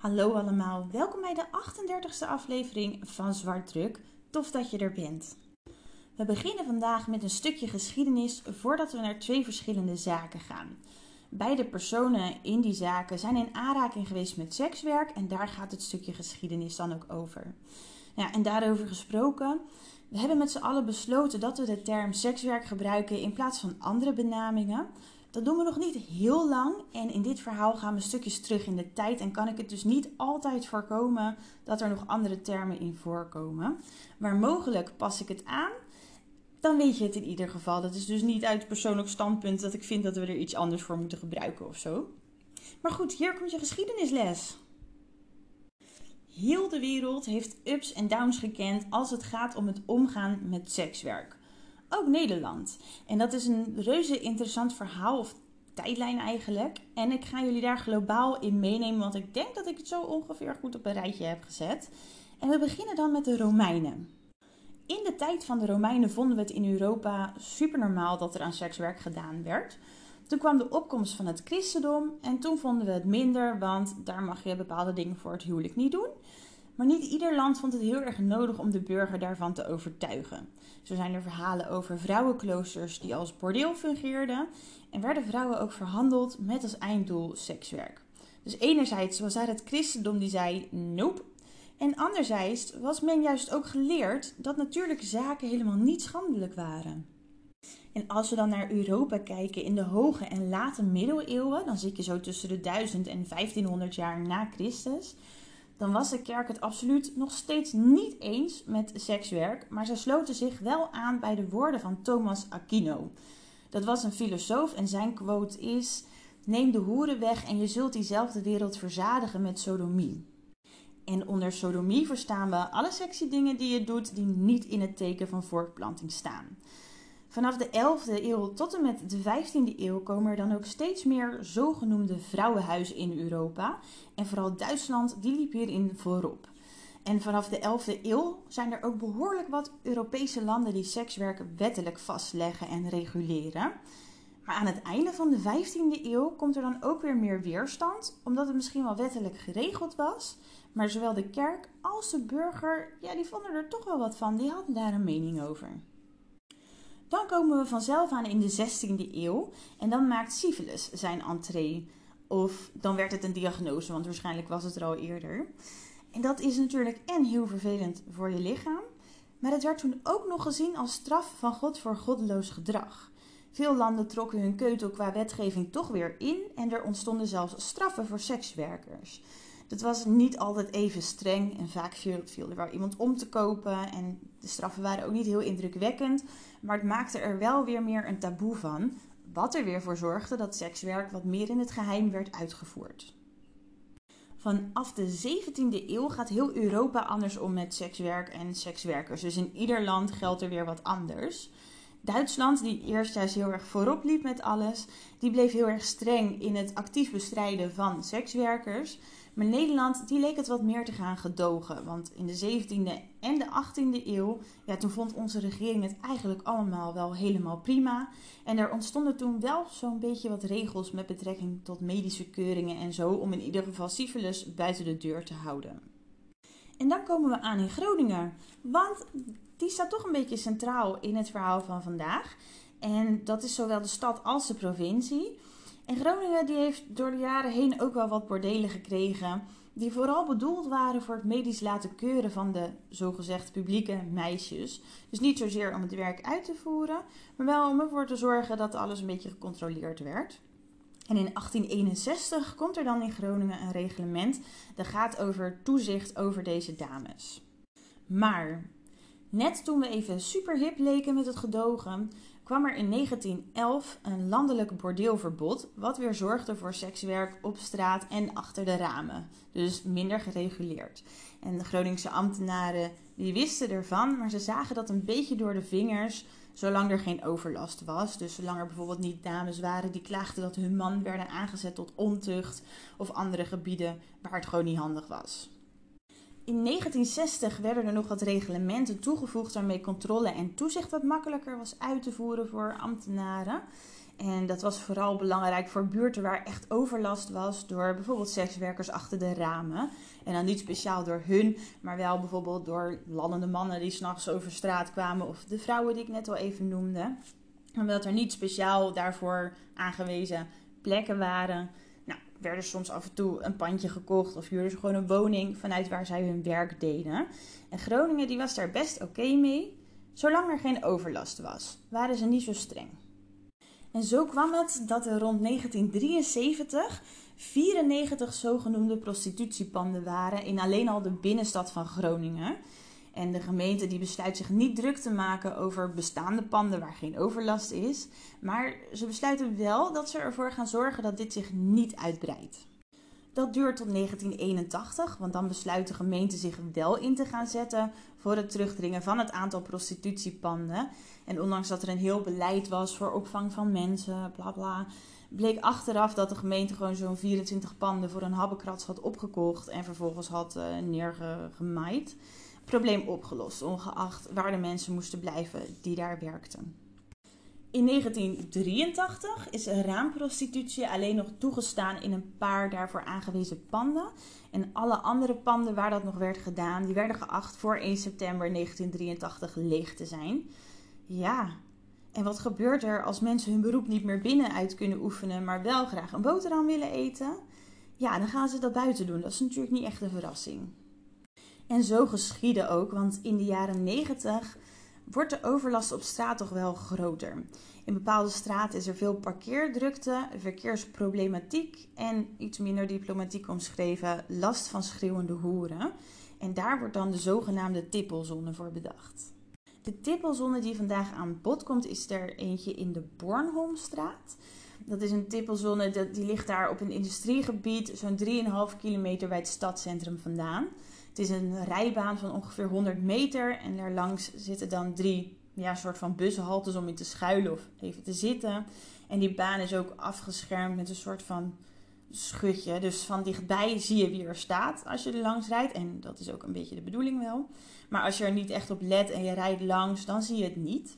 Hallo allemaal, welkom bij de 38e aflevering van Zwartdruk. Tof dat je er bent. We beginnen vandaag met een stukje geschiedenis voordat we naar twee verschillende zaken gaan. Beide personen in die zaken zijn in aanraking geweest met sekswerk en daar gaat het stukje geschiedenis dan ook over. Ja, en daarover gesproken, we hebben met z'n allen besloten dat we de term sekswerk gebruiken in plaats van andere benamingen. Dat doen we nog niet heel lang en in dit verhaal gaan we stukjes terug in de tijd en kan ik het dus niet altijd voorkomen dat er nog andere termen in voorkomen. Maar mogelijk pas ik het aan, dan weet je het in ieder geval. Dat is dus niet uit persoonlijk standpunt dat ik vind dat we er iets anders voor moeten gebruiken of zo. Maar goed, hier komt je geschiedenisles. Heel de wereld heeft ups en downs gekend als het gaat om het omgaan met sekswerk ook Nederland. En dat is een reuze interessant verhaal, of tijdlijn eigenlijk. En ik ga jullie daar globaal in meenemen, want ik denk dat ik het zo ongeveer goed op een rijtje heb gezet. En we beginnen dan met de Romeinen. In de tijd van de Romeinen vonden we het in Europa super normaal dat er aan sekswerk gedaan werd. Toen kwam de opkomst van het christendom en toen vonden we het minder, want daar mag je bepaalde dingen voor het huwelijk niet doen. Maar niet ieder land vond het heel erg nodig om de burger daarvan te overtuigen. Zo zijn er verhalen over vrouwenkloosters die als bordeel fungeerden en werden vrouwen ook verhandeld met als einddoel sekswerk. Dus enerzijds was daar het christendom die zei nope. En anderzijds was men juist ook geleerd dat natuurlijke zaken helemaal niet schandelijk waren. En als we dan naar Europa kijken in de hoge en late middeleeuwen, dan zit je zo tussen de 1000 en 1500 jaar na Christus, dan was de kerk het absoluut nog steeds niet eens met sekswerk, maar ze sloten zich wel aan bij de woorden van Thomas Aquino. Dat was een filosoof en zijn quote is: Neem de hoeren weg en je zult diezelfde wereld verzadigen met sodomie. En onder sodomie verstaan we alle sexy dingen die je doet die niet in het teken van voortplanting staan. Vanaf de 11e eeuw tot en met de 15e eeuw komen er dan ook steeds meer zogenoemde vrouwenhuizen in Europa. En vooral Duitsland die liep hierin voorop. En vanaf de 11e eeuw zijn er ook behoorlijk wat Europese landen die sekswerk wettelijk vastleggen en reguleren. Maar aan het einde van de 15e eeuw komt er dan ook weer meer weerstand, omdat het misschien wel wettelijk geregeld was. Maar zowel de kerk als de burger, ja, die vonden er toch wel wat van, die hadden daar een mening over. Dan komen we vanzelf aan in de 16e eeuw en dan maakt syphilis zijn entree. Of dan werd het een diagnose, want waarschijnlijk was het er al eerder. En dat is natuurlijk en heel vervelend voor je lichaam, maar het werd toen ook nog gezien als straf van God voor goddeloos gedrag. Veel landen trokken hun keutel qua wetgeving toch weer in en er ontstonden zelfs straffen voor sekswerkers. Dat was niet altijd even streng en vaak viel, er wel iemand om te kopen en de straffen waren ook niet heel indrukwekkend, maar het maakte er wel weer meer een taboe van, wat er weer voor zorgde dat sekswerk wat meer in het geheim werd uitgevoerd. Vanaf de 17e eeuw gaat heel Europa anders om met sekswerk en sekswerkers. Dus in ieder land geldt er weer wat anders. Duitsland, die eerst juist heel erg voorop liep met alles, die bleef heel erg streng in het actief bestrijden van sekswerkers. Maar Nederland, die leek het wat meer te gaan gedogen. Want in de 17e en de 18e eeuw, ja, toen vond onze regering het eigenlijk allemaal wel helemaal prima. En er ontstonden toen wel zo'n beetje wat regels met betrekking tot medische keuringen en zo, om in ieder geval syphilis buiten de deur te houden. En dan komen we aan in Groningen, want die staat toch een beetje centraal in het verhaal van vandaag. En dat is zowel de stad als de provincie. En Groningen die heeft door de jaren heen ook wel wat bordelen gekregen. Die vooral bedoeld waren voor het medisch laten keuren van de zogezegd publieke meisjes. Dus niet zozeer om het werk uit te voeren, maar wel om ervoor te zorgen dat alles een beetje gecontroleerd werd. En in 1861 komt er dan in Groningen een reglement dat gaat over toezicht over deze dames. Maar net toen we even super hip leken met het gedogen, kwam er in 1911 een landelijk bordeelverbod, wat weer zorgde voor sekswerk op straat en achter de ramen. Dus minder gereguleerd. En de Groningse ambtenaren die wisten ervan, maar ze zagen dat een beetje door de vingers, zolang er geen overlast was. Dus zolang er bijvoorbeeld niet dames waren die klaagden dat hun man werden aangezet tot ontucht of andere gebieden waar het gewoon niet handig was. In 1960 werden er nog wat reglementen toegevoegd waarmee controle en toezicht wat makkelijker was uit te voeren voor ambtenaren. En dat was vooral belangrijk voor buurten waar echt overlast was door bijvoorbeeld sekswerkers achter de ramen. En dan niet speciaal door hun, maar wel bijvoorbeeld door lallende mannen die s'nachts over straat kwamen of de vrouwen die ik net al even noemde. Omdat er niet speciaal daarvoor aangewezen plekken waren. Werden soms af en toe een pandje gekocht of huurden ze gewoon een woning vanuit waar zij hun werk deden. En Groningen die was daar best oké mee, zolang er geen overlast was. Waren ze niet zo streng. En zo kwam het dat er rond 1973 94 zogenoemde prostitutiepanden waren in alleen al de binnenstad van Groningen. En de gemeente die besluit zich niet druk te maken over bestaande panden waar geen overlast is. Maar ze besluiten wel dat ze ervoor gaan zorgen dat dit zich niet uitbreidt. Dat duurt tot 1981, want dan besluit de gemeente zich wel in te gaan zetten voor het terugdringen van het aantal prostitutiepanden. En ondanks dat er een heel beleid was voor opvang van mensen, bla bla, bleek achteraf dat de gemeente gewoon zo'n 24 panden voor een habbekrats had opgekocht en vervolgens had uh, neergemaaid. Probleem opgelost, ongeacht waar de mensen moesten blijven die daar werkten. In 1983 is raamprostitutie alleen nog toegestaan in een paar daarvoor aangewezen panden. En alle andere panden waar dat nog werd gedaan, die werden geacht voor 1 september 1983 leeg te zijn. Ja, en wat gebeurt er als mensen hun beroep niet meer binnenuit kunnen oefenen, maar wel graag een boterham willen eten? Ja, dan gaan ze dat buiten doen. Dat is natuurlijk niet echt een verrassing. En zo geschiedde ook, want in de jaren 90 wordt de overlast op straat toch wel groter. In bepaalde straten is er veel parkeerdrukte, verkeersproblematiek en iets minder diplomatiek omschreven last van schreeuwende hoeren. En daar wordt dan de zogenaamde tippelzone voor bedacht. De tippelzone die vandaag aan bod komt is er eentje in de Bornholmstraat. Dat is een tippelzone die ligt daar op een industriegebied zo'n 3,5 kilometer bij het stadscentrum vandaan. Het is een rijbaan van ongeveer 100 meter en daarlangs zitten dan drie ja, soort van bushaltes om in te schuilen of even te zitten. En die baan is ook afgeschermd met een soort van schutje. Dus van dichtbij zie je wie er staat als je er langs rijdt. En dat is ook een beetje de bedoeling wel. Maar als je er niet echt op let en je rijdt langs, dan zie je het niet.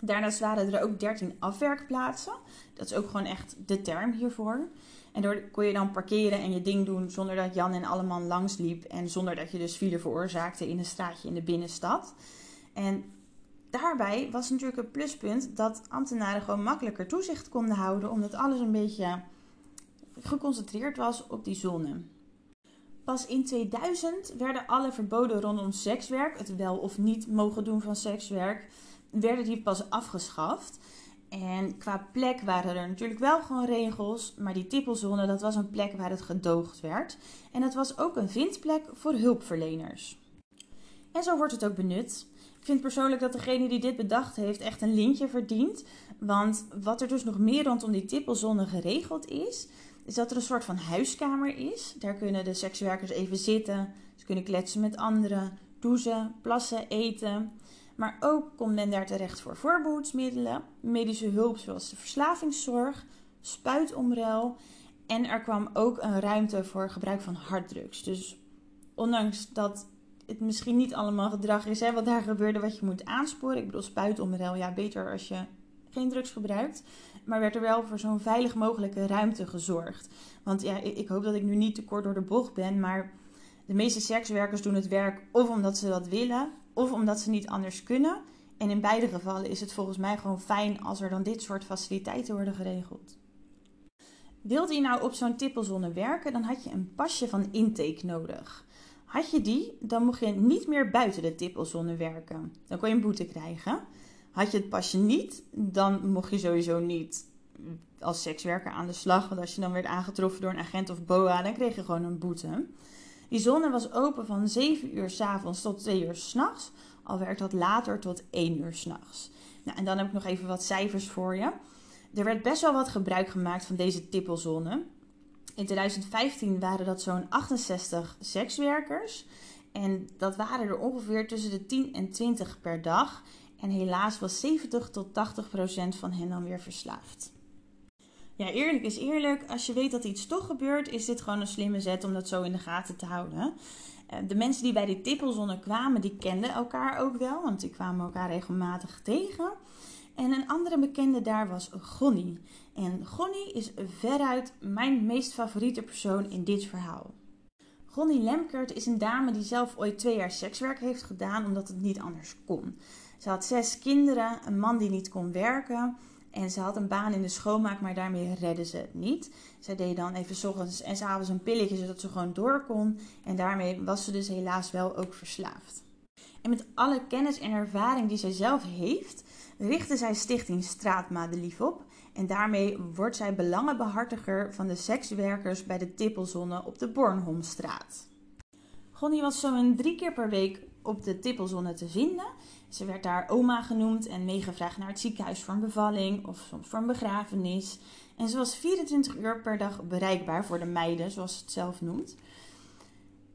Daarnaast waren er ook 13 afwerkplaatsen. Dat is ook gewoon echt de term hiervoor. En door kon je dan parkeren en je ding doen zonder dat Jan en Alleman langs liep. En zonder dat je dus file veroorzaakte in een straatje in de binnenstad. En daarbij was natuurlijk een pluspunt dat ambtenaren gewoon makkelijker toezicht konden houden. Omdat alles een beetje geconcentreerd was op die zone. Pas in 2000 werden alle verboden rondom sekswerk, het wel of niet mogen doen van sekswerk, werden die pas afgeschaft. En qua plek waren er natuurlijk wel gewoon regels, maar die tippelzone dat was een plek waar het gedoogd werd. En dat was ook een vindplek voor hulpverleners. En zo wordt het ook benut. Ik vind persoonlijk dat degene die dit bedacht heeft echt een lintje verdient. Want wat er dus nog meer rondom die tippelzone geregeld is, is dat er een soort van huiskamer is. Daar kunnen de sekswerkers even zitten. Ze kunnen kletsen met anderen, douchen, plassen, eten. Maar ook komt men daar terecht voor voorbehoedsmiddelen, medische hulp zoals de verslavingszorg, spuitomruil. En er kwam ook een ruimte voor gebruik van harddrugs. Dus ondanks dat het misschien niet allemaal gedrag is hè, wat daar gebeurde, wat je moet aansporen. Ik bedoel, spuitomruil, ja, beter als je geen drugs gebruikt. Maar werd er wel voor zo'n veilig mogelijke ruimte gezorgd. Want ja, ik hoop dat ik nu niet te kort door de bocht ben, maar de meeste sekswerkers doen het werk of omdat ze dat willen, of omdat ze niet anders kunnen. En in beide gevallen is het volgens mij gewoon fijn als er dan dit soort faciliteiten worden geregeld. Wilde je nou op zo'n tippelzone werken, dan had je een pasje van intake nodig. Had je die, dan mocht je niet meer buiten de tippelzone werken. Dan kon je een boete krijgen. Had je het pasje niet, dan mocht je sowieso niet als sekswerker aan de slag. Want als je dan werd aangetroffen door een agent of BOA, dan kreeg je gewoon een boete. Die zone was open van 7 uur s avonds tot 2 uur s'nachts. Al werd dat later tot 1 uur s'nachts. Nou, en dan heb ik nog even wat cijfers voor je. Er werd best wel wat gebruik gemaakt van deze tippelzone. In 2015 waren dat zo'n 68 sekswerkers. En dat waren er ongeveer tussen de 10 en 20 per dag. En helaas was 70 tot 80 procent van hen dan weer verslaafd. Ja, eerlijk is eerlijk. Als je weet dat iets toch gebeurt, is dit gewoon een slimme zet om dat zo in de gaten te houden. Eh, de mensen die bij die tippelzone kwamen, die kenden elkaar ook wel, want die kwamen elkaar regelmatig tegen. En een andere bekende daar was Gonnie. En Gonnie is veruit mijn meest favoriete persoon in dit verhaal. Gonnie Lemkert is een dame die zelf ooit twee jaar sekswerk heeft gedaan omdat het niet anders kon. Ze had zes kinderen, een man die niet kon werken en ze had een baan in de schoonmaak, maar daarmee redde ze het niet. Zij deed dan even s ochtends en s avonds een pilletje zodat ze gewoon door kon en daarmee was ze dus helaas wel ook verslaafd. En met alle kennis en ervaring die zij zelf heeft, richtte zij Stichting Straatmadelief op. En daarmee wordt zij belangenbehartiger van de sekswerkers bij de Tippelzone op de Bornholmstraat. Gonnie was zo'n drie keer per week op de Tippelzone te vinden. Ze werd daar oma genoemd en meegevraagd naar het ziekenhuis voor een bevalling of soms voor een begrafenis. En ze was 24 uur per dag bereikbaar voor de meiden, zoals ze het zelf noemt.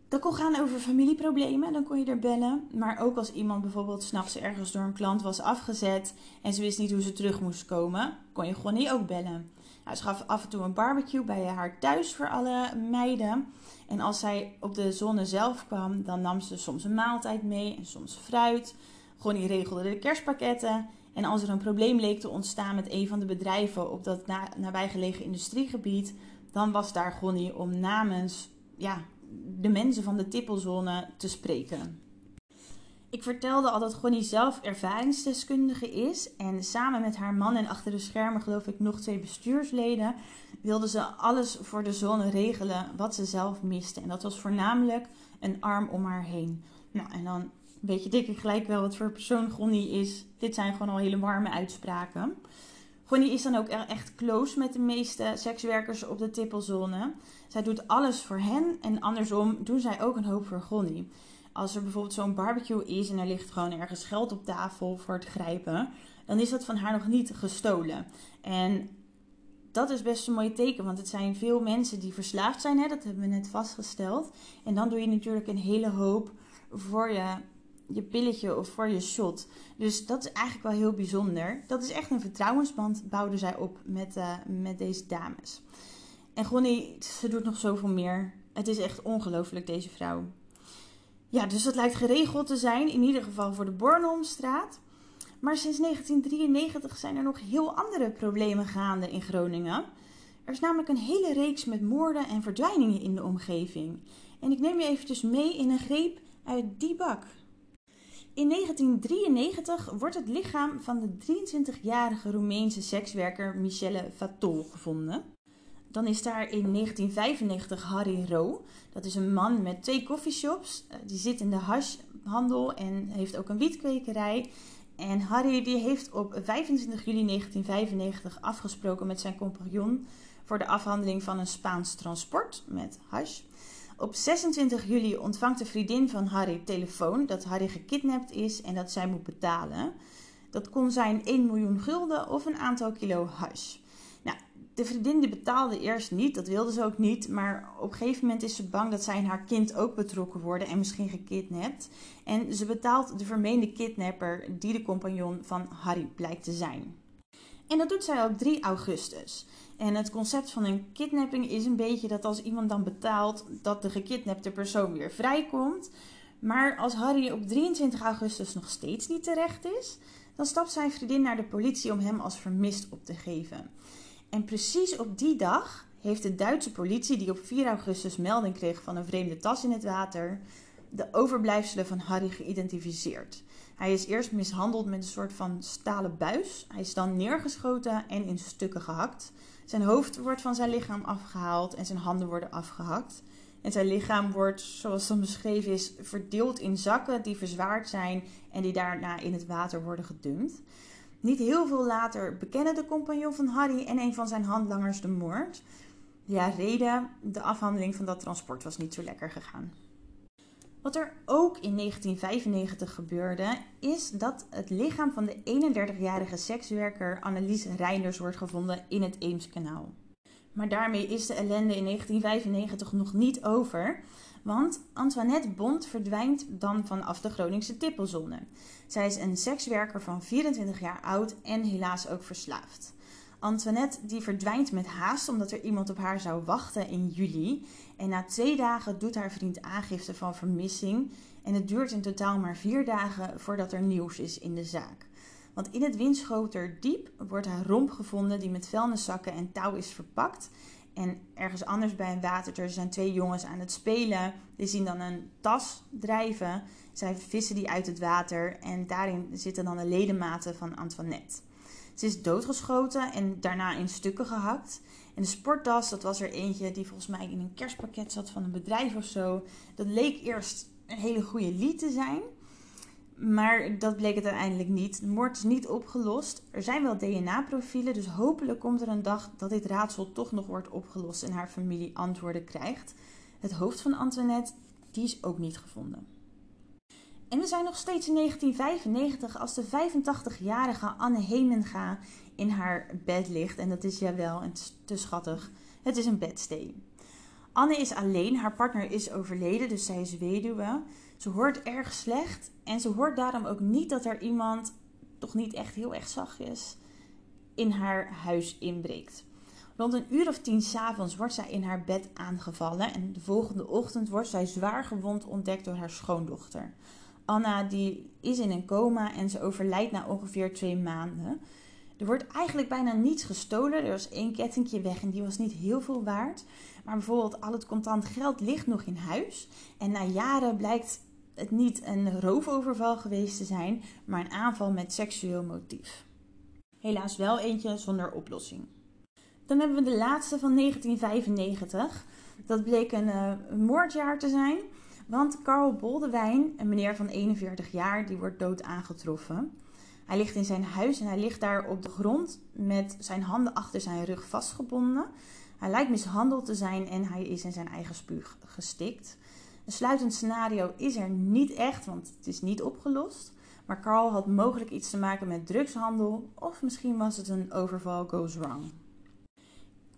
Dat kon gaan over familieproblemen, dan kon je er bellen. Maar ook als iemand bijvoorbeeld s'nachts ergens door een klant was afgezet en ze wist niet hoe ze terug moest komen, kon je gewoon niet ook bellen. Nou, ze gaf af en toe een barbecue bij haar thuis voor alle meiden. En als zij op de zone zelf kwam, dan nam ze soms een maaltijd mee en soms fruit. Gonnie regelde de kerstpakketten. En als er een probleem leek te ontstaan met een van de bedrijven op dat nabijgelegen industriegebied, dan was daar Gonnie om namens ja, de mensen van de tippelzone te spreken. Ik vertelde al dat Gonnie zelf ervaringsdeskundige is. En samen met haar man en achter de schermen, geloof ik, nog twee bestuursleden, wilde ze alles voor de zone regelen wat ze zelf miste. En dat was voornamelijk een arm om haar heen. Nou, en dan weet je dik ik gelijk wel wat voor persoon Gonnie is. Dit zijn gewoon al hele warme uitspraken. Gonnie is dan ook echt close met de meeste sekswerkers op de tippelzone. Zij doet alles voor hen en andersom doen zij ook een hoop voor Gonnie. Als er bijvoorbeeld zo'n barbecue is en er ligt gewoon ergens geld op tafel voor het grijpen, dan is dat van haar nog niet gestolen. En dat is best een mooi teken, want het zijn veel mensen die verslaafd zijn, hè? dat hebben we net vastgesteld. En dan doe je natuurlijk een hele hoop voor je je pilletje of voor je shot. Dus dat is eigenlijk wel heel bijzonder. Dat is echt een vertrouwensband, bouwden zij op met, uh, met deze dames. En Gonnie, ze doet nog zoveel meer. Het is echt ongelooflijk, deze vrouw. Ja, dus dat lijkt geregeld te zijn, in ieder geval voor de Bornholmstraat. Maar sinds 1993 zijn er nog heel andere problemen gaande in Groningen. Er is namelijk een hele reeks met moorden en verdwijningen in de omgeving. En ik neem je eventjes mee in een greep uit die bak. In 1993 wordt het lichaam van de 23-jarige Roemeense sekswerker Michelle Vatol gevonden. Dan is daar in 1995 Harry Rowe. Dat is een man met twee coffeeshops. Eh, die zit in de hashhandel en heeft ook een wietkwekerij. En Harry die heeft op 25 juli 1995 afgesproken met zijn compagnon voor de afhandeling van een Spaans transport met hash. Op 26 juli ontvangt de vriendin van Harry telefoon dat Harry gekidnapt is en dat zij moet betalen. Dat kon zijn 1 miljoen gulden of een aantal kilo hash. Nou, de vriendin die betaalde eerst niet, dat wilde ze ook niet, maar op een gegeven moment is ze bang dat zij en haar kind ook betrokken worden en misschien gekidnapt. En ze betaalt de vermeende kidnapper die de compagnon van Harry blijkt te zijn. En dat doet zij op 3 augustus. En het concept van een kidnapping is een beetje dat als iemand dan betaalt, dat de gekidnapte persoon weer vrijkomt. Maar als Harry op 23 augustus nog steeds niet terecht is, dan stapt zijn vriendin naar de politie om hem als vermist op te geven. En precies op die dag heeft de Duitse politie, die op 4 augustus melding kreeg van een vreemde tas in het water, de overblijfselen van Harry geïdentificeerd. Hij is eerst mishandeld met een soort van stalen buis. Hij is dan neergeschoten en in stukken gehakt. Zijn hoofd wordt van zijn lichaam afgehaald en zijn handen worden afgehakt. En zijn lichaam wordt, zoals dan beschreven is, verdeeld in zakken die verzwaard zijn en die daarna in het water worden gedumpt. Niet heel veel later bekennen de compagnon van Harry en een van zijn handlangers de moord. Ja, reden, de afhandeling van dat transport was niet zo lekker gegaan. Wat er ook in 1995 gebeurde, is dat het lichaam van de 31-jarige sekswerker Annelies Reinders wordt gevonden in het Eemskanaal. Maar daarmee is de ellende in 1995 nog niet over, want Antoinette Bond verdwijnt dan vanaf de Groningse tippelzone. Zij is een sekswerker van 24 jaar oud en helaas ook verslaafd. Antoinette die verdwijnt met haast omdat er iemand op haar zou wachten in juli. En na twee dagen doet haar vriend aangifte van vermissing. En het duurt in totaal maar vier dagen voordat er nieuws is in de zaak. Want in het Winschoterdiep wordt haar romp gevonden die met vuilniszakken en touw is verpakt. En ergens anders bij een waterter zijn twee jongens aan het spelen. Die zien dan een tas drijven. Zij vissen die uit het water en daarin zitten dan de ledematen van Antoinette. Ze is doodgeschoten en daarna in stukken gehakt. En de sporttas, dat was er eentje die volgens mij in een kerstpakket zat van een bedrijf of zo. Dat leek eerst een hele goede lied te zijn. Maar dat bleek het uiteindelijk niet. De moord is niet opgelost. Er zijn wel DNA-profielen, dus hopelijk komt er een dag dat dit raadsel toch nog wordt opgelost en haar familie antwoorden krijgt. Het hoofd van Antoinette, die is ook niet gevonden. En we zijn nog steeds in 1995 als de 85-jarige Anne Hemenga in haar bed ligt. En dat is jawel, en te schattig. Het is een bedsteen. Anne is alleen, haar partner is overleden, dus zij is weduwe. Ze hoort erg slecht en ze hoort daarom ook niet dat er iemand, toch niet echt heel erg zachtjes, in haar huis inbreekt. Rond een uur of tien s'avonds wordt zij in haar bed aangevallen en de volgende ochtend wordt zij zwaar gewond ontdekt door haar schoondochter. Anna die is in een coma en ze overlijdt na ongeveer twee maanden. Er wordt eigenlijk bijna niets gestolen. Er was één kettingje weg en die was niet heel veel waard. Maar bijvoorbeeld al het contant geld ligt nog in huis. En na jaren blijkt het niet een roofoverval geweest te zijn, maar een aanval met seksueel motief. Helaas wel eentje zonder oplossing. Dan hebben we de laatste van 1995. Dat bleek een, uh, moordjaar te zijn. Want Carl Boldewijn, een meneer van 41 jaar, die wordt dood aangetroffen. Hij ligt in zijn huis en hij ligt daar op de grond met zijn handen achter zijn rug vastgebonden. Hij lijkt mishandeld te zijn en hij is in zijn eigen spuug gestikt. Een sluitend scenario is er niet echt, want het is niet opgelost. Maar Carl had mogelijk iets te maken met drugshandel of misschien was het een overval goes wrong.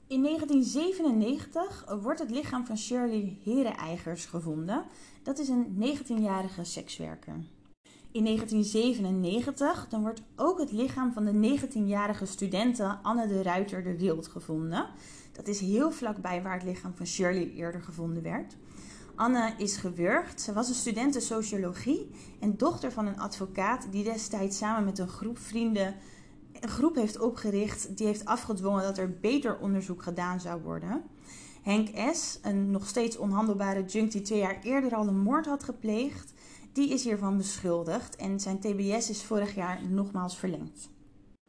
In 1997 wordt het lichaam van Shirley Hereneigers gevonden. Dat is een 19-jarige sekswerker. In 1997 dan wordt ook het lichaam van de 19-jarige studente Anne de Ruiter de Wild gevonden. Dat is heel vlakbij waar het lichaam van Shirley eerder gevonden werd. Anne is gewurgd. Ze was een studente sociologie en dochter van een advocaat die destijds samen met een groep vrienden een groep heeft opgericht die heeft afgedwongen dat er beter onderzoek gedaan zou worden. Henk S., een nog steeds onhandelbare junk die twee jaar eerder al een moord had gepleegd, die is hiervan beschuldigd en zijn TBS is vorig jaar nogmaals verlengd.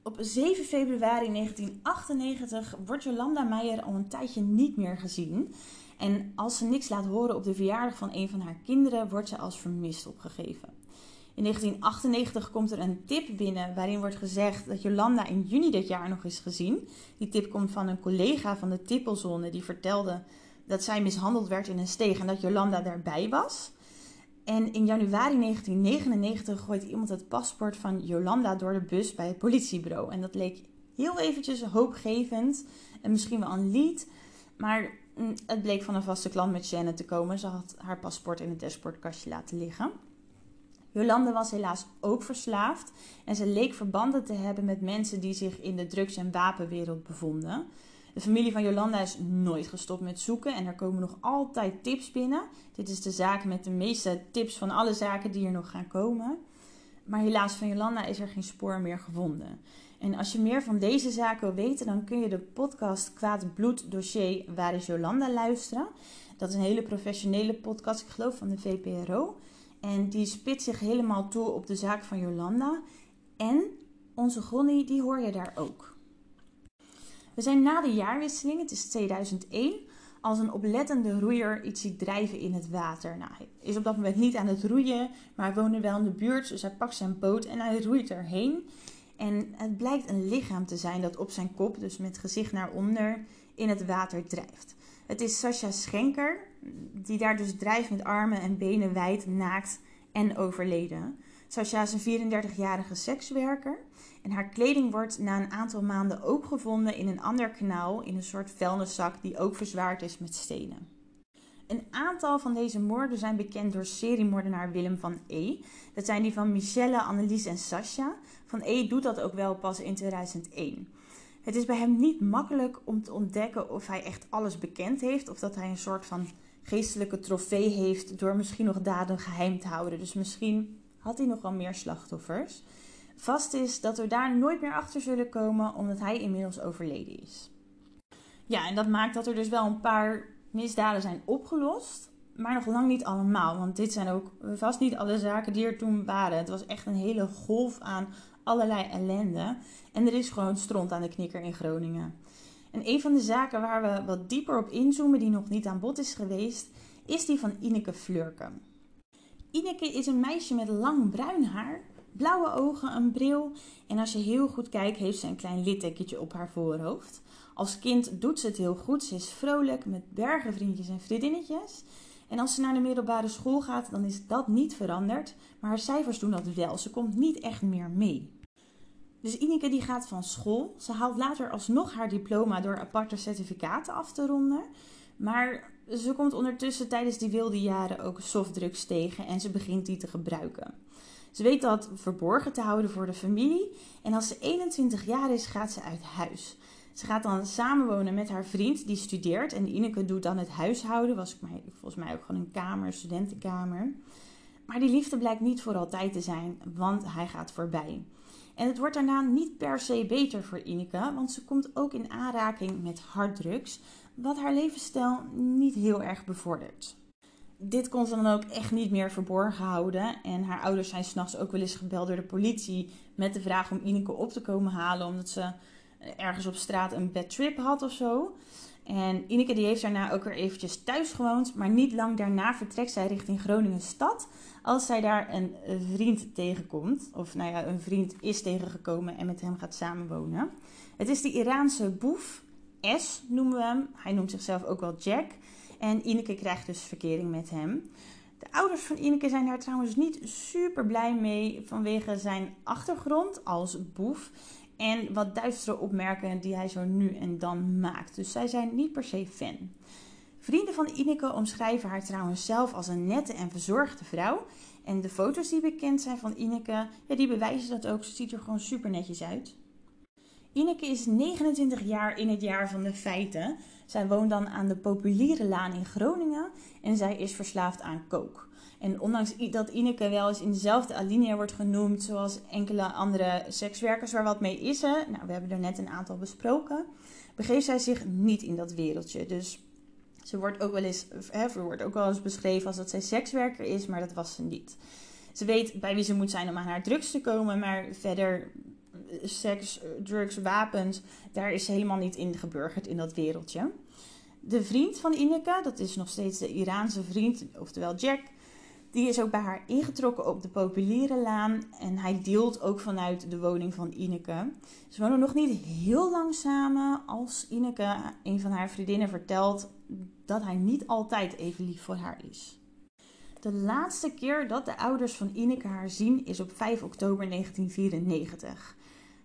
Op 7 februari 1998 wordt Jolanda Meijer al een tijdje niet meer gezien. En als ze niks laat horen op de verjaardag van een van haar kinderen, wordt ze als vermist opgegeven. In 1998 komt er een tip binnen waarin wordt gezegd dat Jolanda in juni dit jaar nog is gezien. Die tip komt van een collega van de tippelzone die vertelde dat zij mishandeld werd in een steeg en dat Jolanda daarbij was. En in januari 1999 gooit iemand het paspoort van Jolanda door de bus bij het politiebureau. En dat leek heel eventjes hoopgevend en misschien wel een lied. Maar mm, het bleek van een vaste klant met Shannon te komen. Ze had haar paspoort in het dashboardkastje laten liggen. Jolande was helaas ook verslaafd en ze leek verbanden te hebben met mensen die zich in de drugs- en wapenwereld bevonden. De familie van Jolanda is nooit gestopt met zoeken en er komen nog altijd tips binnen. Dit is de zaak met de meeste tips van alle zaken die er nog gaan komen. Maar helaas van Jolanda is er geen spoor meer gevonden. En als je meer van deze zaak wil weten, dan kun je de podcast Kwaad Bloed Dossier Waar is Jolanda luisteren. Dat is een hele professionele podcast, ik geloof van de VPRO. En die spitst zich helemaal toe op de zaak van Jolanda. En onze Gonnie, die hoor je daar ook. We zijn na de jaarwisseling, het is 2001, als een oplettende roeier iets ziet drijven in het water. Nou, hij is op dat moment niet aan het roeien, maar hij woonde wel in de buurt, dus hij pakt zijn boot en hij roeit erheen. En het blijkt een lichaam te zijn dat op zijn kop, dus met gezicht naar onder, in het water drijft. Het is Sascha Schenker, die daar dus drijft met armen en benen wijd, naakt en overleden. Sascha is een 34-jarige sekswerker. En haar kleding wordt na een aantal maanden ook gevonden in een ander kanaal, in een soort vuilniszak die ook verzwaard is met stenen. Een aantal van deze moorden zijn bekend door seriemoordenaar Willem van E. Dat zijn die van Michelle, Annelies en Sascha. Van E doet dat ook wel pas in 2001. Het is bij hem niet makkelijk om te ontdekken of hij echt alles bekend heeft of dat hij een soort van geestelijke trofee heeft door misschien nog daden geheim te houden. Dus misschien had hij nog wel meer slachtoffers. Vast is dat we daar nooit meer achter zullen komen omdat hij inmiddels overleden is. Ja, en dat maakt dat er dus wel een paar misdaden zijn opgelost, maar nog lang niet allemaal. Want dit zijn ook vast niet alle zaken die er toen waren. Het was echt een hele golf aan allerlei ellende. En er is gewoon stront aan de knikker in Groningen. En een van de zaken waar we wat dieper op inzoomen, die nog niet aan bod is geweest, is die van Ineke Fleurken. Ineke is een meisje met lang bruin haar, blauwe ogen, een bril en als je heel goed kijkt heeft ze een klein littekentje op haar voorhoofd. Als kind doet ze het heel goed, ze is vrolijk met bergen vriendjes en vriendinnetjes. En als ze naar de middelbare school gaat, dan is dat niet veranderd, maar haar cijfers doen dat wel. Ze komt niet echt meer mee. Dus Ineke die gaat van school. Ze haalt later alsnog haar diploma door aparte certificaten af te ronden. Maar ze komt ondertussen tijdens die wilde jaren ook softdrugs tegen en ze begint die te gebruiken. Ze weet dat verborgen te houden voor de familie en als ze 21 jaar is gaat ze uit huis. Ze gaat dan samenwonen met haar vriend die studeert en Ineke doet dan het huishouden. Was volgens mij ook gewoon een kamer, studentenkamer. Maar die liefde blijkt niet voor altijd te zijn, want hij gaat voorbij. En het wordt daarna niet per se beter voor Ineke, want ze komt ook in aanraking met harddrugs, wat haar levensstijl niet heel erg bevordert. Dit kon ze dan ook echt niet meer verborgen houden. En haar ouders zijn s'nachts ook wel eens gebeld door de politie met de vraag om Ineke op te komen halen, omdat ze ergens op straat een bad trip had of zo. En Ineke die heeft daarna ook weer eventjes thuis gewoond, maar niet lang daarna vertrekt zij richting Groningen stad. Als zij daar een vriend tegenkomt, of nou ja, een vriend is tegengekomen en met hem gaat samenwonen. Het is de Iraanse boef, S noemen we hem. Hij noemt zichzelf ook wel Jack. En Ineke krijgt dus verkering met hem. De ouders van Ineke zijn daar trouwens niet super blij mee vanwege zijn achtergrond als boef en wat duistere opmerkingen die hij zo nu en dan maakt. Dus zij zijn niet per se fan. Vrienden van Ineke omschrijven haar trouwens zelf als een nette en verzorgde vrouw. En de foto's die bekend zijn van Ineke, ja, die bewijzen dat ook. Ze ziet er gewoon super netjes uit. Ineke is 29 jaar in het jaar van de feiten. Zij woont dan aan de Populiere Laan in Groningen en zij is verslaafd aan kook. En ondanks dat Ineke wel eens in dezelfde alinea wordt genoemd, zoals enkele andere sekswerkers waar wat mee is, hè? nou we hebben er net een aantal besproken, begeeft zij zich niet in dat wereldje. Dus ze wordt ook wel eens, hè, wordt ook wel eens beschreven als dat zij sekswerker is, maar dat was ze niet. Ze weet bij wie ze moet zijn om aan haar drugs te komen, maar verder seks, drugs, wapens, daar is helemaal niet in geburgerd in dat wereldje. De vriend van Ineke, dat is nog steeds de Iraanse vriend, oftewel Jack, die is ook bij haar ingetrokken op de populiere laan en hij deelt ook vanuit de woning van Ineke. Ze wonen nog niet heel lang samen als Ineke, een van haar vriendinnen, vertelt dat hij niet altijd even lief voor haar is. De laatste keer dat de ouders van Ineke haar zien is op 5 oktober 1994.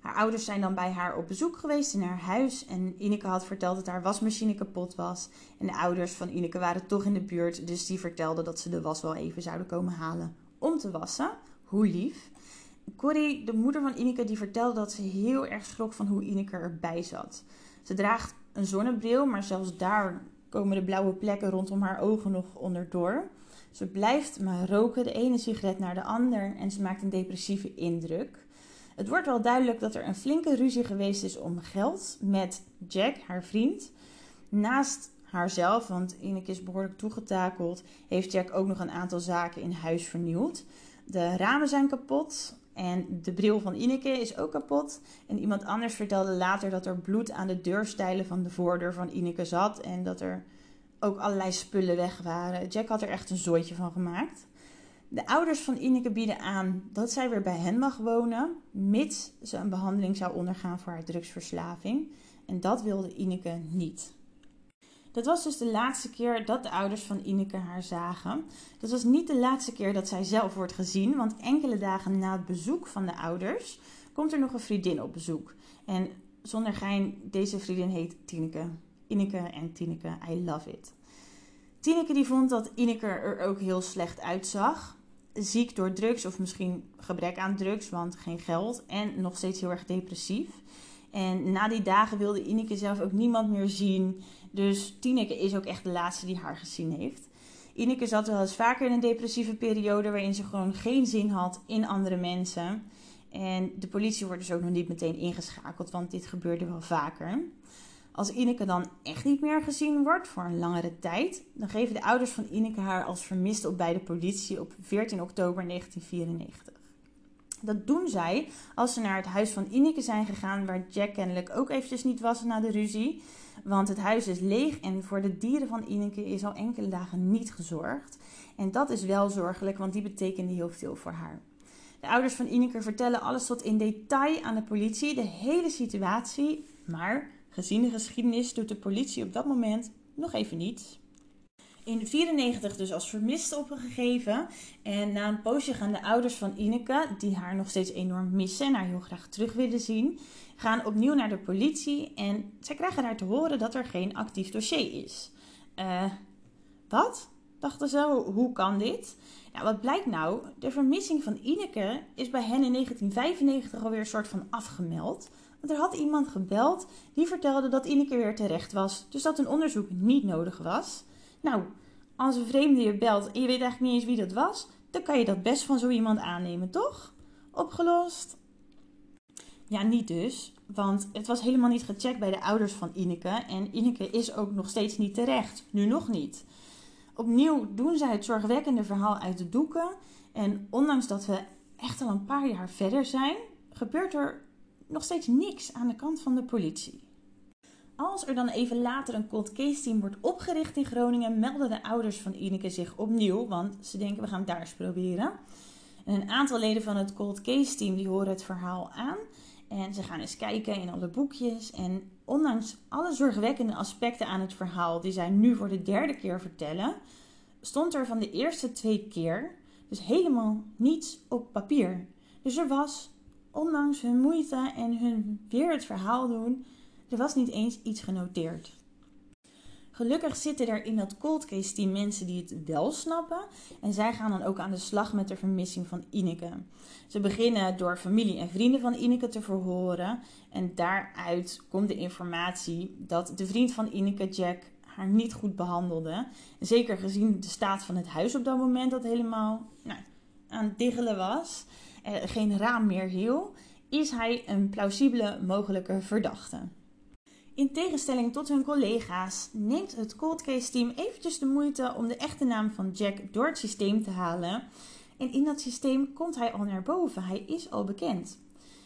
Haar ouders zijn dan bij haar op bezoek geweest in haar huis en Ineke had verteld dat haar wasmachine kapot was. En de ouders van Ineke waren toch in de buurt, dus die vertelden dat ze de was wel even zouden komen halen om te wassen. Hoe lief. Corrie, de moeder van Ineke, die vertelde dat ze heel erg schrok van hoe Ineke erbij zat. Ze draagt een zonnebril, maar zelfs daar komen de blauwe plekken rondom haar ogen nog onderdoor. Ze blijft maar roken, de ene sigaret naar de ander en ze maakt een depressieve indruk. Het wordt wel duidelijk dat er een flinke ruzie geweest is om geld met Jack, haar vriend. Naast haarzelf, want Ineke is behoorlijk toegetakeld, heeft Jack ook nog een aantal zaken in huis vernieuwd. De ramen zijn kapot en de bril van Ineke is ook kapot. En iemand anders vertelde later dat er bloed aan de deurstijlen van de voordeur van Ineke zat en dat er ook allerlei spullen weg waren. Jack had er echt een zooitje van gemaakt. De ouders van Ineke bieden aan dat zij weer bij hen mag wonen, mits ze een behandeling zou ondergaan voor haar drugsverslaving. En dat wilde Ineke niet. Dat was dus de laatste keer dat de ouders van Ineke haar zagen. Dat was niet de laatste keer dat zij zelf wordt gezien, want enkele dagen na het bezoek van de ouders komt er nog een vriendin op bezoek. En zonder gein, deze vriendin heet Tineke. Ineke en Tineke, I love it. Tineke die vond dat Ineke er ook heel slecht uitzag. Ziek door drugs of misschien gebrek aan drugs, want geen geld. En nog steeds heel erg depressief. En na die dagen wilde Ineke zelf ook niemand meer zien. Dus Tineke is ook echt de laatste die haar gezien heeft. Ineke zat wel eens vaker in een depressieve periode waarin ze gewoon geen zin had in andere mensen. En de politie wordt dus ook nog niet meteen ingeschakeld, want dit gebeurde wel vaker. Als Ineke dan echt niet meer gezien wordt voor een langere tijd, dan geven de ouders van Ineke haar als vermist op bij de politie op 14 oktober 1994. Dat doen zij als ze naar het huis van Ineke zijn gegaan, waar Jack kennelijk ook eventjes niet was na de ruzie. Want het huis is leeg en voor de dieren van Ineke is al enkele dagen niet gezorgd. En dat is wel zorgelijk, want die betekende heel veel voor haar. De ouders van Ineke vertellen alles tot in detail aan de politie, de hele situatie. Maar gezien de geschiedenis doet de politie op dat moment nog even niets. In 1994 dus als vermist opgegeven. En na een poosje gaan de ouders van Ineke, die haar nog steeds enorm missen en haar heel graag terug willen zien, gaan opnieuw naar de politie. En zij krijgen daar te horen dat er geen actief dossier is. Eh, wat? Dachten ze, hoe kan dit? Nou, wat blijkt nou? De vermissing van Ineke is bij hen in 1995 alweer een soort van afgemeld. Er had iemand gebeld die vertelde dat Ineke weer terecht was. Dus dat een onderzoek niet nodig was. Nou, als een vreemde je belt en je weet eigenlijk niet eens wie dat was, dan kan je dat best van zo iemand aannemen, toch? Opgelost? Ja, niet dus. Want het was helemaal niet gecheckt bij de ouders van Ineke. En Ineke is ook nog steeds niet terecht. Nu nog niet. Opnieuw doen zij het zorgwekkende verhaal uit de doeken. En ondanks dat we echt al een paar jaar verder zijn, gebeurt er nog steeds niks aan de kant van de politie. Als er dan even later een cold case team wordt opgericht in Groningen, melden de ouders van Ineke zich opnieuw, want ze denken we gaan het daar eens proberen. En een aantal leden van het cold case team die horen het verhaal aan en ze gaan eens kijken in alle boekjes. En ondanks alle zorgwekkende aspecten aan het verhaal die zij nu voor de derde keer vertellen, stond er van de eerste twee keer dus helemaal niets op papier. Dus er was, ondanks hun moeite en hun weer het verhaal doen, er was niet eens iets genoteerd. Gelukkig zitten er in dat cold case team mensen die het wel snappen. En zij gaan dan ook aan de slag met de vermissing van Ineke. Ze beginnen door familie en vrienden van Ineke te verhoren. En daaruit komt de informatie dat de vriend van Ineke, Jack, haar niet goed behandelde. Zeker gezien de staat van het huis op dat moment, dat helemaal nou, aan het diggelen was. Eh, geen raam meer hiel. Is hij een plausibele mogelijke verdachte. In tegenstelling tot hun collega's neemt het cold case team eventjes de moeite om de echte naam van Jack door het systeem te halen. En in dat systeem komt hij al naar boven. Hij is al bekend.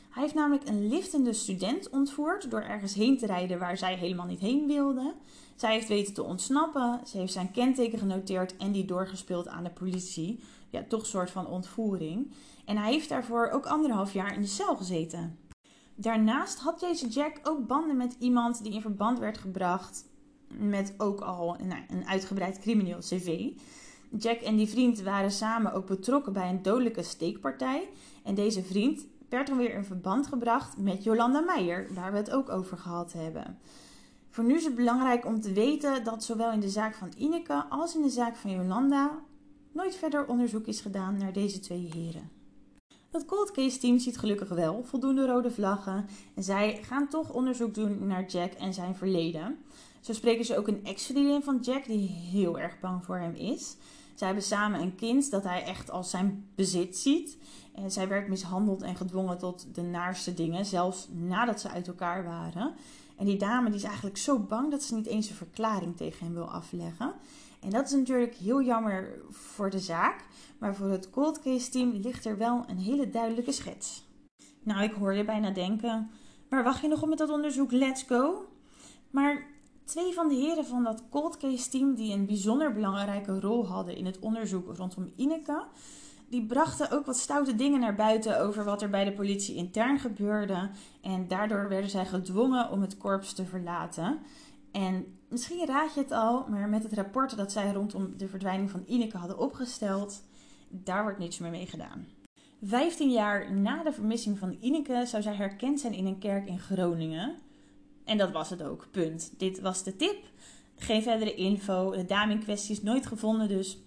Hij heeft namelijk een liftende student ontvoerd door ergens heen te rijden waar zij helemaal niet heen wilde. Zij heeft weten te ontsnappen. Ze heeft zijn kenteken genoteerd en die doorgespeeld aan de politie. Ja, toch een soort van ontvoering. En hij heeft daarvoor ook anderhalf jaar in de cel gezeten. Daarnaast had deze Jack ook banden met iemand die in verband werd gebracht met ook al nou, een uitgebreid crimineel cv. Jack en die vriend waren samen ook betrokken bij een dodelijke steekpartij. En deze vriend werd dan weer in verband gebracht met Jolanda Meijer, waar we het ook over gehad hebben. Voor nu is het belangrijk om te weten dat zowel in de zaak van Ineke als in de zaak van Jolanda nooit verder onderzoek is gedaan naar deze twee heren. Dat cold case team ziet gelukkig wel voldoende rode vlaggen en zij gaan toch onderzoek doen naar Jack en zijn verleden. Zo spreken ze ook een ex-vriendin van Jack die heel erg bang voor hem is. Zij hebben samen een kind dat hij echt als zijn bezit ziet. En zij werd mishandeld en gedwongen tot de naarste dingen, zelfs nadat ze uit elkaar waren. En die dame die is eigenlijk zo bang dat ze niet eens een verklaring tegen hem wil afleggen. En dat is natuurlijk heel jammer voor de zaak. Maar voor het cold case team ligt er wel een hele duidelijke schets. Nou, ik hoor je bijna denken: waar wacht je nog op met dat onderzoek? Let's go! Maar twee van de heren van dat cold case team, die een bijzonder belangrijke rol hadden in het onderzoek rondom Ineke, die brachten ook wat stoute dingen naar buiten over wat er bij de politie intern gebeurde. En daardoor werden zij gedwongen om het korps te verlaten. En misschien raad je het al, maar met het rapport dat zij rondom de verdwijning van Ineke hadden opgesteld, daar wordt niets meer mee gedaan. Vijftien jaar na de vermissing van Ineke zou zij herkend zijn in een kerk in Groningen. En dat was het ook, punt. Dit was de tip. Geen verdere info. De dame in kwestie is nooit gevonden, dus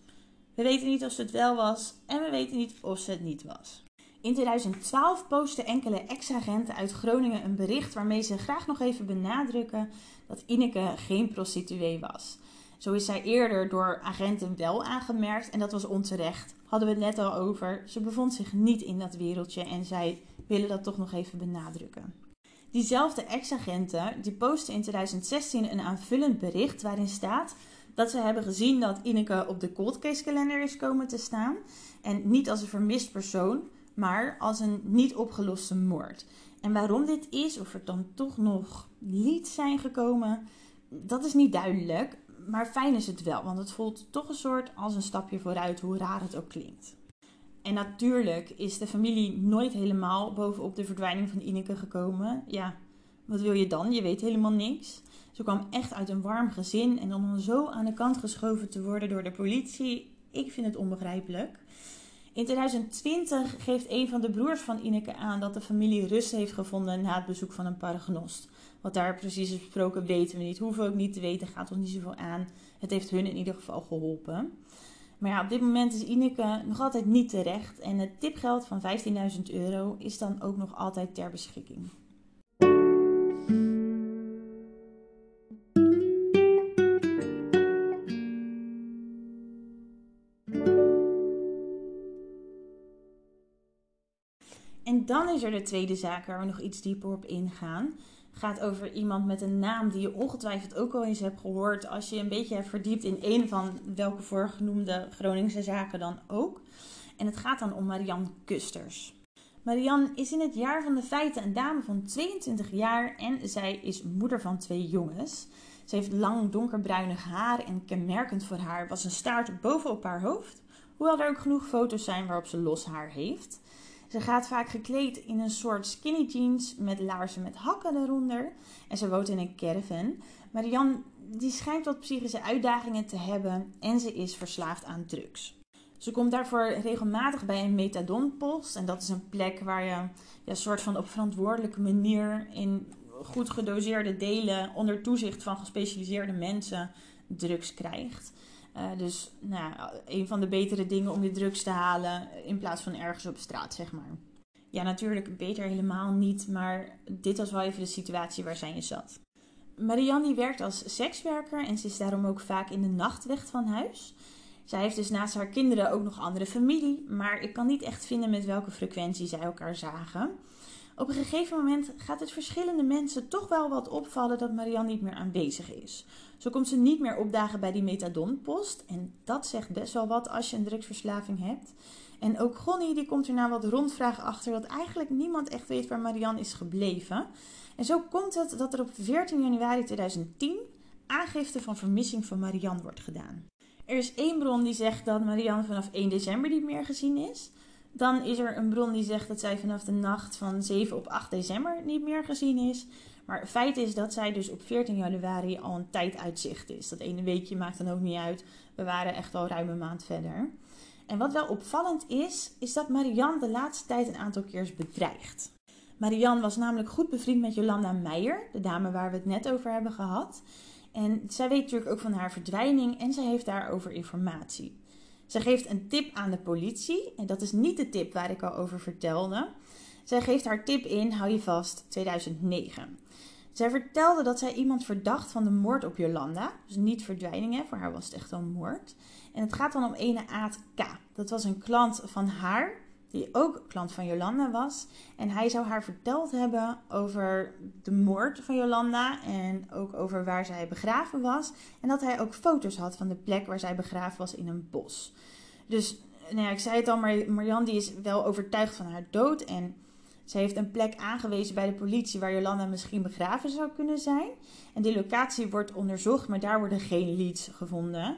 we weten niet of ze het wel was en we weten niet of ze het niet was. In 2012 posten enkele ex-agenten uit Groningen een bericht waarmee ze graag nog even benadrukken dat Ineke geen prostituee was. Zo is zij eerder door agenten wel aangemerkt en dat was onterecht. Hadden we het net al over. Ze bevond zich niet in dat wereldje en zij willen dat toch nog even benadrukken. Diezelfde ex-agenten die posten in 2016 een aanvullend bericht waarin staat dat ze hebben gezien dat Ineke op de cold case kalender is komen te staan. En niet als een vermist persoon, maar als een niet opgeloste moord. En waarom dit is, of er dan toch nog leads zijn gekomen, dat is niet duidelijk. Maar fijn is het wel, want het voelt toch een soort als een stapje vooruit, hoe raar het ook klinkt. En natuurlijk is de familie nooit helemaal bovenop de verdwijning van Ineke gekomen. Ja, wat wil je dan? Je weet helemaal niks. Ze kwam echt uit een warm gezin en om zo aan de kant geschoven te worden door de politie, ik vind het onbegrijpelijk. In 2020 geeft een van de broers van Ineke aan dat de familie rust heeft gevonden na het bezoek van een paragnost. Wat daar precies is besproken weten we niet. Hoeven we ook niet te weten, gaat ons niet zoveel aan. Het heeft hun in ieder geval geholpen. Maar ja, op dit moment is Ineke nog altijd niet terecht. En het tipgeld van 15.000 euro is dan ook nog altijd ter beschikking. Dan is er de tweede zaak waar we nog iets dieper op ingaan. Gaat over iemand met een naam die je ongetwijfeld ook al eens hebt gehoord als je een beetje hebt verdiept in een van welke voorgenoemde Groningse zaken dan ook. En het gaat dan om Marianne Kusters. Marianne is in het jaar van de feiten een dame van 22 jaar en zij is moeder van twee jongens. Ze heeft lang donkerbruinig haar en kenmerkend voor haar was een staart bovenop haar hoofd, hoewel er ook genoeg foto's zijn waarop ze los haar heeft. Ze gaat vaak gekleed in een soort skinny jeans met laarzen met hakken eronder. En ze woont in een caravan. Marianne die schijnt wat psychische uitdagingen te hebben en ze is verslaafd aan drugs. Ze komt daarvoor regelmatig bij een methadonpost. En dat is een plek waar je ja, een soort van op verantwoordelijke manier in goed gedoseerde delen onder toezicht van gespecialiseerde mensen drugs krijgt. Uh, dus nou, een van de betere dingen om je drugs te halen in plaats van ergens op straat, zeg maar. Ja, natuurlijk beter helemaal niet, maar dit was wel even de situatie waar zij in zat. Marianne werkt als sekswerker en ze is daarom ook vaak in de nacht weg van huis. Zij heeft dus naast haar kinderen ook nog andere familie, maar ik kan niet echt vinden met welke frequentie zij elkaar zagen. Op een gegeven moment gaat het verschillende mensen toch wel wat opvallen dat Marianne niet meer aanwezig is. Zo komt ze niet meer opdagen bij die methadonpost. En dat zegt best wel wat als je een drugsverslaving hebt. En ook Gonnie die komt er na wat rondvragen achter dat eigenlijk niemand echt weet waar Marianne is gebleven. En zo komt het dat er op 14 januari 2010 aangifte van vermissing van Marianne wordt gedaan. Er is één bron die zegt dat Marianne vanaf 1 december niet meer gezien is. Dan is er een bron die zegt dat zij vanaf de nacht van 7 op 8 december niet meer gezien is. Maar het feit is dat zij dus op 14 januari al een tijd uitzicht is. Dat ene weekje maakt dan ook niet uit. We waren echt al ruim een maand verder. En wat wel opvallend is, is dat Marianne de laatste tijd een aantal keer is bedreigd. Marianne was namelijk goed bevriend met Jolanda Meijer, de dame waar we het net over hebben gehad. En zij weet natuurlijk ook van haar verdwijning en zij heeft daarover informatie. Zij geeft een tip aan de politie en dat is niet de tip waar ik al over vertelde. Zij geeft haar tip in, hou je vast, 2009. Zij vertelde dat zij iemand verdacht van de moord op Jolanda. Dus niet verdwijning, voor haar was het echt een moord. En het gaat dan om ene Aad K. Dat was een klant van haar, die ook klant van Jolanda was. En hij zou haar verteld hebben over de moord van Jolanda en ook over waar zij begraven was. En dat hij ook foto's had van de plek waar zij begraven was in een bos. Dus nou ja, ik zei het al, maar Marianne die is wel overtuigd van haar dood en ze heeft een plek aangewezen bij de politie waar Jolanda misschien begraven zou kunnen zijn. En die locatie wordt onderzocht, maar daar worden geen leads gevonden.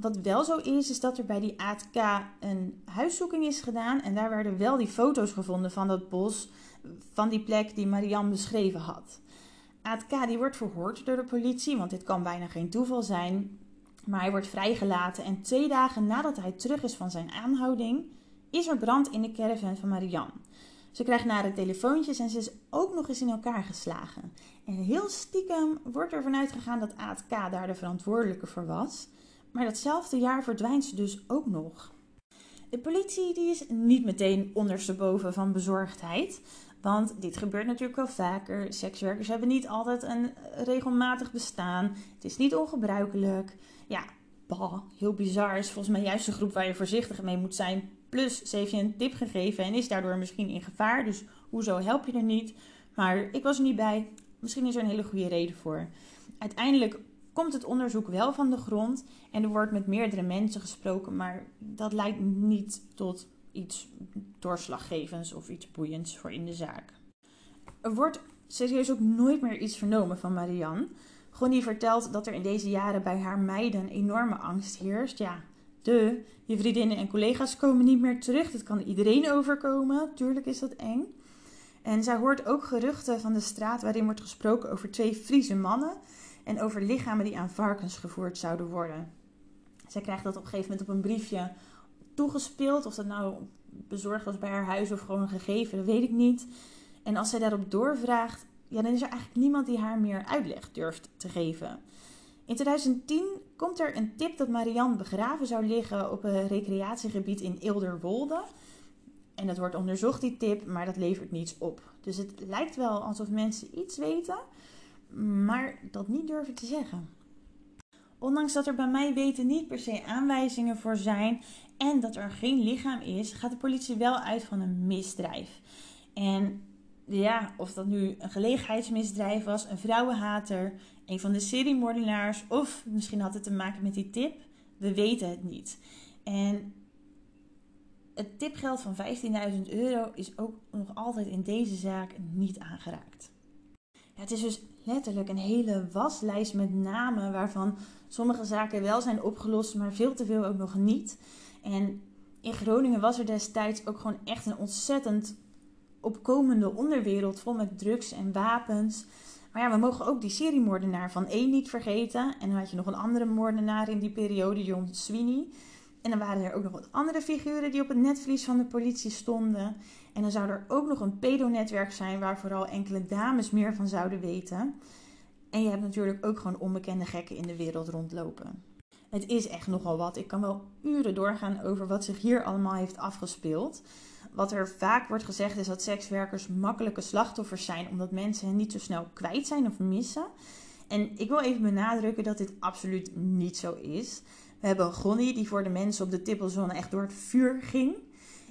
Wat wel zo is, is dat er bij die ATK een huiszoeking is gedaan. En daar werden wel die foto's gevonden van dat bos, van die plek die Marianne beschreven had. ATK die wordt verhoord door de politie, want dit kan bijna geen toeval zijn. Maar hij wordt vrijgelaten en twee dagen nadat hij terug is van zijn aanhouding, is er brand in de caravan van Marianne. Ze krijgt nare telefoontjes en ze is ook nog eens in elkaar geslagen. En heel stiekem wordt er vanuit gegaan dat ATK daar de verantwoordelijke voor was. Maar datzelfde jaar verdwijnt ze dus ook nog. De politie die is niet meteen ondersteboven van bezorgdheid. Want dit gebeurt natuurlijk wel vaker. Sekswerkers hebben niet altijd een regelmatig bestaan. Het is niet ongebruikelijk. Ja, bah, heel bizar. Is volgens mij juist de groep waar je voorzichtig mee moet zijn. Plus, ze heeft je een tip gegeven en is daardoor misschien in gevaar. Dus hoezo help je er niet? Maar ik was er niet bij. Misschien is er een hele goede reden voor. Uiteindelijk komt het onderzoek wel van de grond en er wordt met meerdere mensen gesproken, maar dat leidt niet tot iets doorslaggevends of iets boeiends voor in de zaak. Er wordt serieus ook nooit meer iets vernomen van Marianne. Gonnie vertelt dat er in deze jaren bij haar meiden enorme angst heerst. Ja, de, je vriendinnen en collega's komen niet meer terug. Dat kan iedereen overkomen. Tuurlijk is dat eng. En zij hoort ook geruchten van de straat waarin wordt gesproken over twee Friese mannen en over lichamen die aan varkens gevoerd zouden worden. Zij krijgt dat op een gegeven moment op een briefje toegespeeld. Of dat nou bezorgd was bij haar huis of gewoon gegeven, dat weet ik niet. En als zij daarop doorvraagt, ja, dan is er eigenlijk niemand die haar meer uitleg durft te geven. In 2010 komt er een tip dat Marianne begraven zou liggen op een recreatiegebied in Ilderwolde. En dat wordt onderzocht, die tip, maar dat levert niets op. Dus het lijkt wel alsof mensen iets weten, maar dat niet durven te zeggen. Ondanks dat er bij mij weten niet per se aanwijzingen voor zijn en dat er geen lichaam is, gaat de politie wel uit van een misdrijf. En ja, of dat nu een gelegenheidsmisdrijf was, een vrouwenhater, een van de seriemoordenaars of misschien had het te maken met die tip, we weten het niet. En het tipgeld van 15.000 euro is ook nog altijd in deze zaak niet aangeraakt. Het is dus letterlijk een hele waslijst met namen waarvan sommige zaken wel zijn opgelost, maar veel te veel ook nog niet. En in Groningen was er destijds ook gewoon echt een ontzettend opkomende onderwereld vol met drugs en wapens. Maar ja, we mogen ook die seriemoordenaar van één niet vergeten. En dan had je nog een andere moordenaar in die periode, John Sweeney. En dan waren er ook nog wat andere figuren die op het netvlies van de politie stonden. En dan zou er ook nog een pedonetwerk zijn waar vooral enkele dames meer van zouden weten. En je hebt natuurlijk ook gewoon onbekende gekken in de wereld rondlopen. Het is echt nogal wat. Ik kan wel uren doorgaan over wat zich hier allemaal heeft afgespeeld. Wat er vaak wordt gezegd is dat sekswerkers makkelijke slachtoffers zijn omdat mensen hen niet zo snel kwijt zijn of missen. En ik wil even benadrukken dat dit absoluut niet zo is. We hebben Gonnie die voor de mensen op de tippelzone echt door het vuur ging.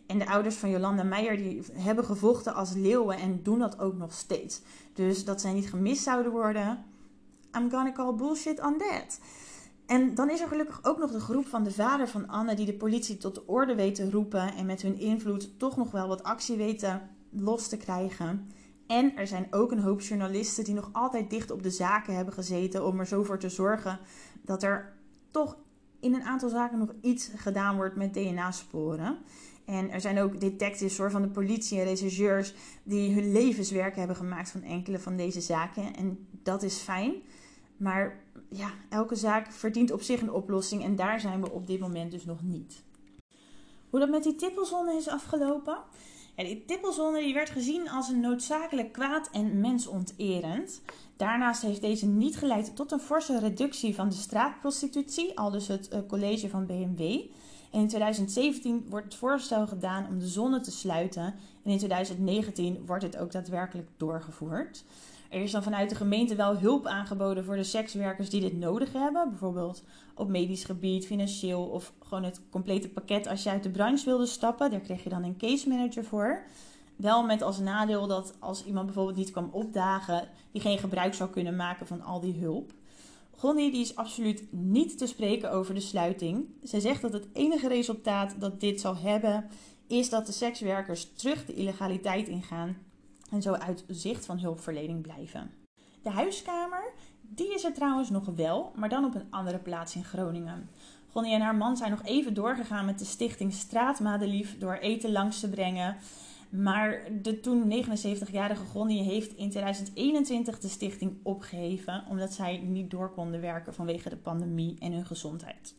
En de ouders van Jolanda Meijer die hebben gevochten als leeuwen en doen dat ook nog steeds. Dus dat zij niet gemist zouden worden, I'm gonna call bullshit on that. En dan is er gelukkig ook nog de groep van de vader van Anne die de politie tot de orde weet te roepen en met hun invloed toch nog wel wat actie weten los te krijgen. En er zijn ook een hoop journalisten die nog altijd dicht op de zaken hebben gezeten om er zo voor te zorgen dat er toch in een aantal zaken nog iets gedaan wordt met DNA-sporen. En er zijn ook detectives hoor, van de politie en rechercheurs die hun levenswerk hebben gemaakt van enkele van deze zaken. En dat is fijn. Maar ja, elke zaak verdient op zich een oplossing en daar zijn we op dit moment dus nog niet. Hoe dat met die tippelzone is afgelopen? Ja, die tippelzone die werd gezien als een noodzakelijk kwaad en mensonterend. Daarnaast heeft deze niet geleid tot een forse reductie van de straatprostitutie, al dus het uh, college van BMW. En in 2017 wordt het voorstel gedaan om de zone te sluiten. En in 2019 wordt het ook daadwerkelijk doorgevoerd. Er is dan vanuit de gemeente wel hulp aangeboden voor de sekswerkers die dit nodig hebben. Bijvoorbeeld op medisch gebied, financieel of gewoon het complete pakket als je uit de branche wilde stappen. Daar kreeg je dan een case manager voor. Wel met als nadeel dat als iemand bijvoorbeeld niet kwam opdagen, die geen gebruik zou kunnen maken van al die hulp. Gonnie die is absoluut niet te spreken over de sluiting. Zij zegt dat het enige resultaat dat dit zal hebben, is dat de sekswerkers terug de illegaliteit ingaan en zo uit zicht van hulpverlening blijven. De huiskamer, die is er trouwens nog wel, maar dan op een andere plaats in Groningen. Gonnie en haar man zijn nog even doorgegaan met de stichting Straatmadelief door eten langs te brengen. Maar de toen 79-jarige Gonnie heeft in 2021 de stichting opgeheven omdat zij niet door konden werken vanwege de pandemie en hun gezondheid.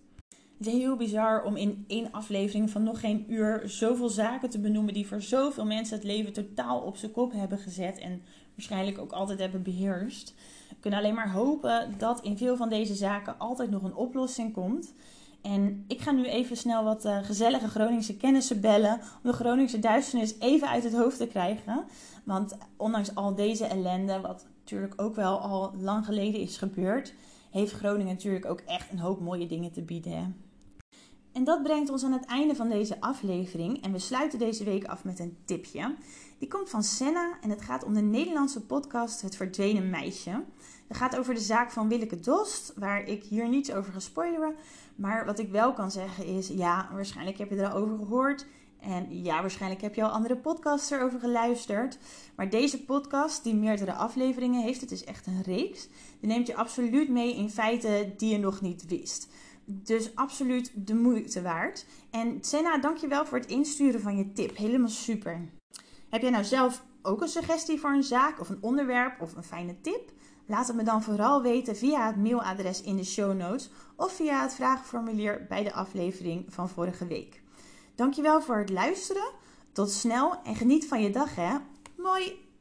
Heel bizar om in één aflevering van nog geen uur zoveel zaken te benoemen die voor zoveel mensen het leven totaal op zijn kop hebben gezet en waarschijnlijk ook altijd hebben beheerst. We kunnen alleen maar hopen dat in veel van deze zaken altijd nog een oplossing komt. En ik ga nu even snel wat uh, gezellige Groningse kennissen bellen. Om de Groningse duisternis even uit het hoofd te krijgen. Want ondanks al deze ellende, wat natuurlijk ook wel al lang geleden is gebeurd, heeft Groningen natuurlijk ook echt een hoop mooie dingen te bieden. En dat brengt ons aan het einde van deze aflevering. En we sluiten deze week af met een tipje. Die komt van Senna en het gaat om de Nederlandse podcast Het Verdwenen Meisje. Het gaat over de zaak van Willeke Dost, waar ik hier niets over ga spoileren. Maar wat ik wel kan zeggen is, ja, waarschijnlijk heb je er al over gehoord. En ja, waarschijnlijk heb je al andere podcasts erover geluisterd. Maar deze podcast, die meerdere afleveringen heeft, het is echt een reeks. Die neemt je absoluut mee in feiten die je nog niet wist. Dus absoluut de moeite waard. En Senna, dankjewel voor het insturen van je tip. Helemaal super. Heb jij nou zelf ook een suggestie voor een zaak of een onderwerp of een fijne tip? Laat het me dan vooral weten via het mailadres in de show notes of via het vragenformulier bij de aflevering van vorige week. Dankjewel voor het luisteren. Tot snel en geniet van je dag hè. Mooi!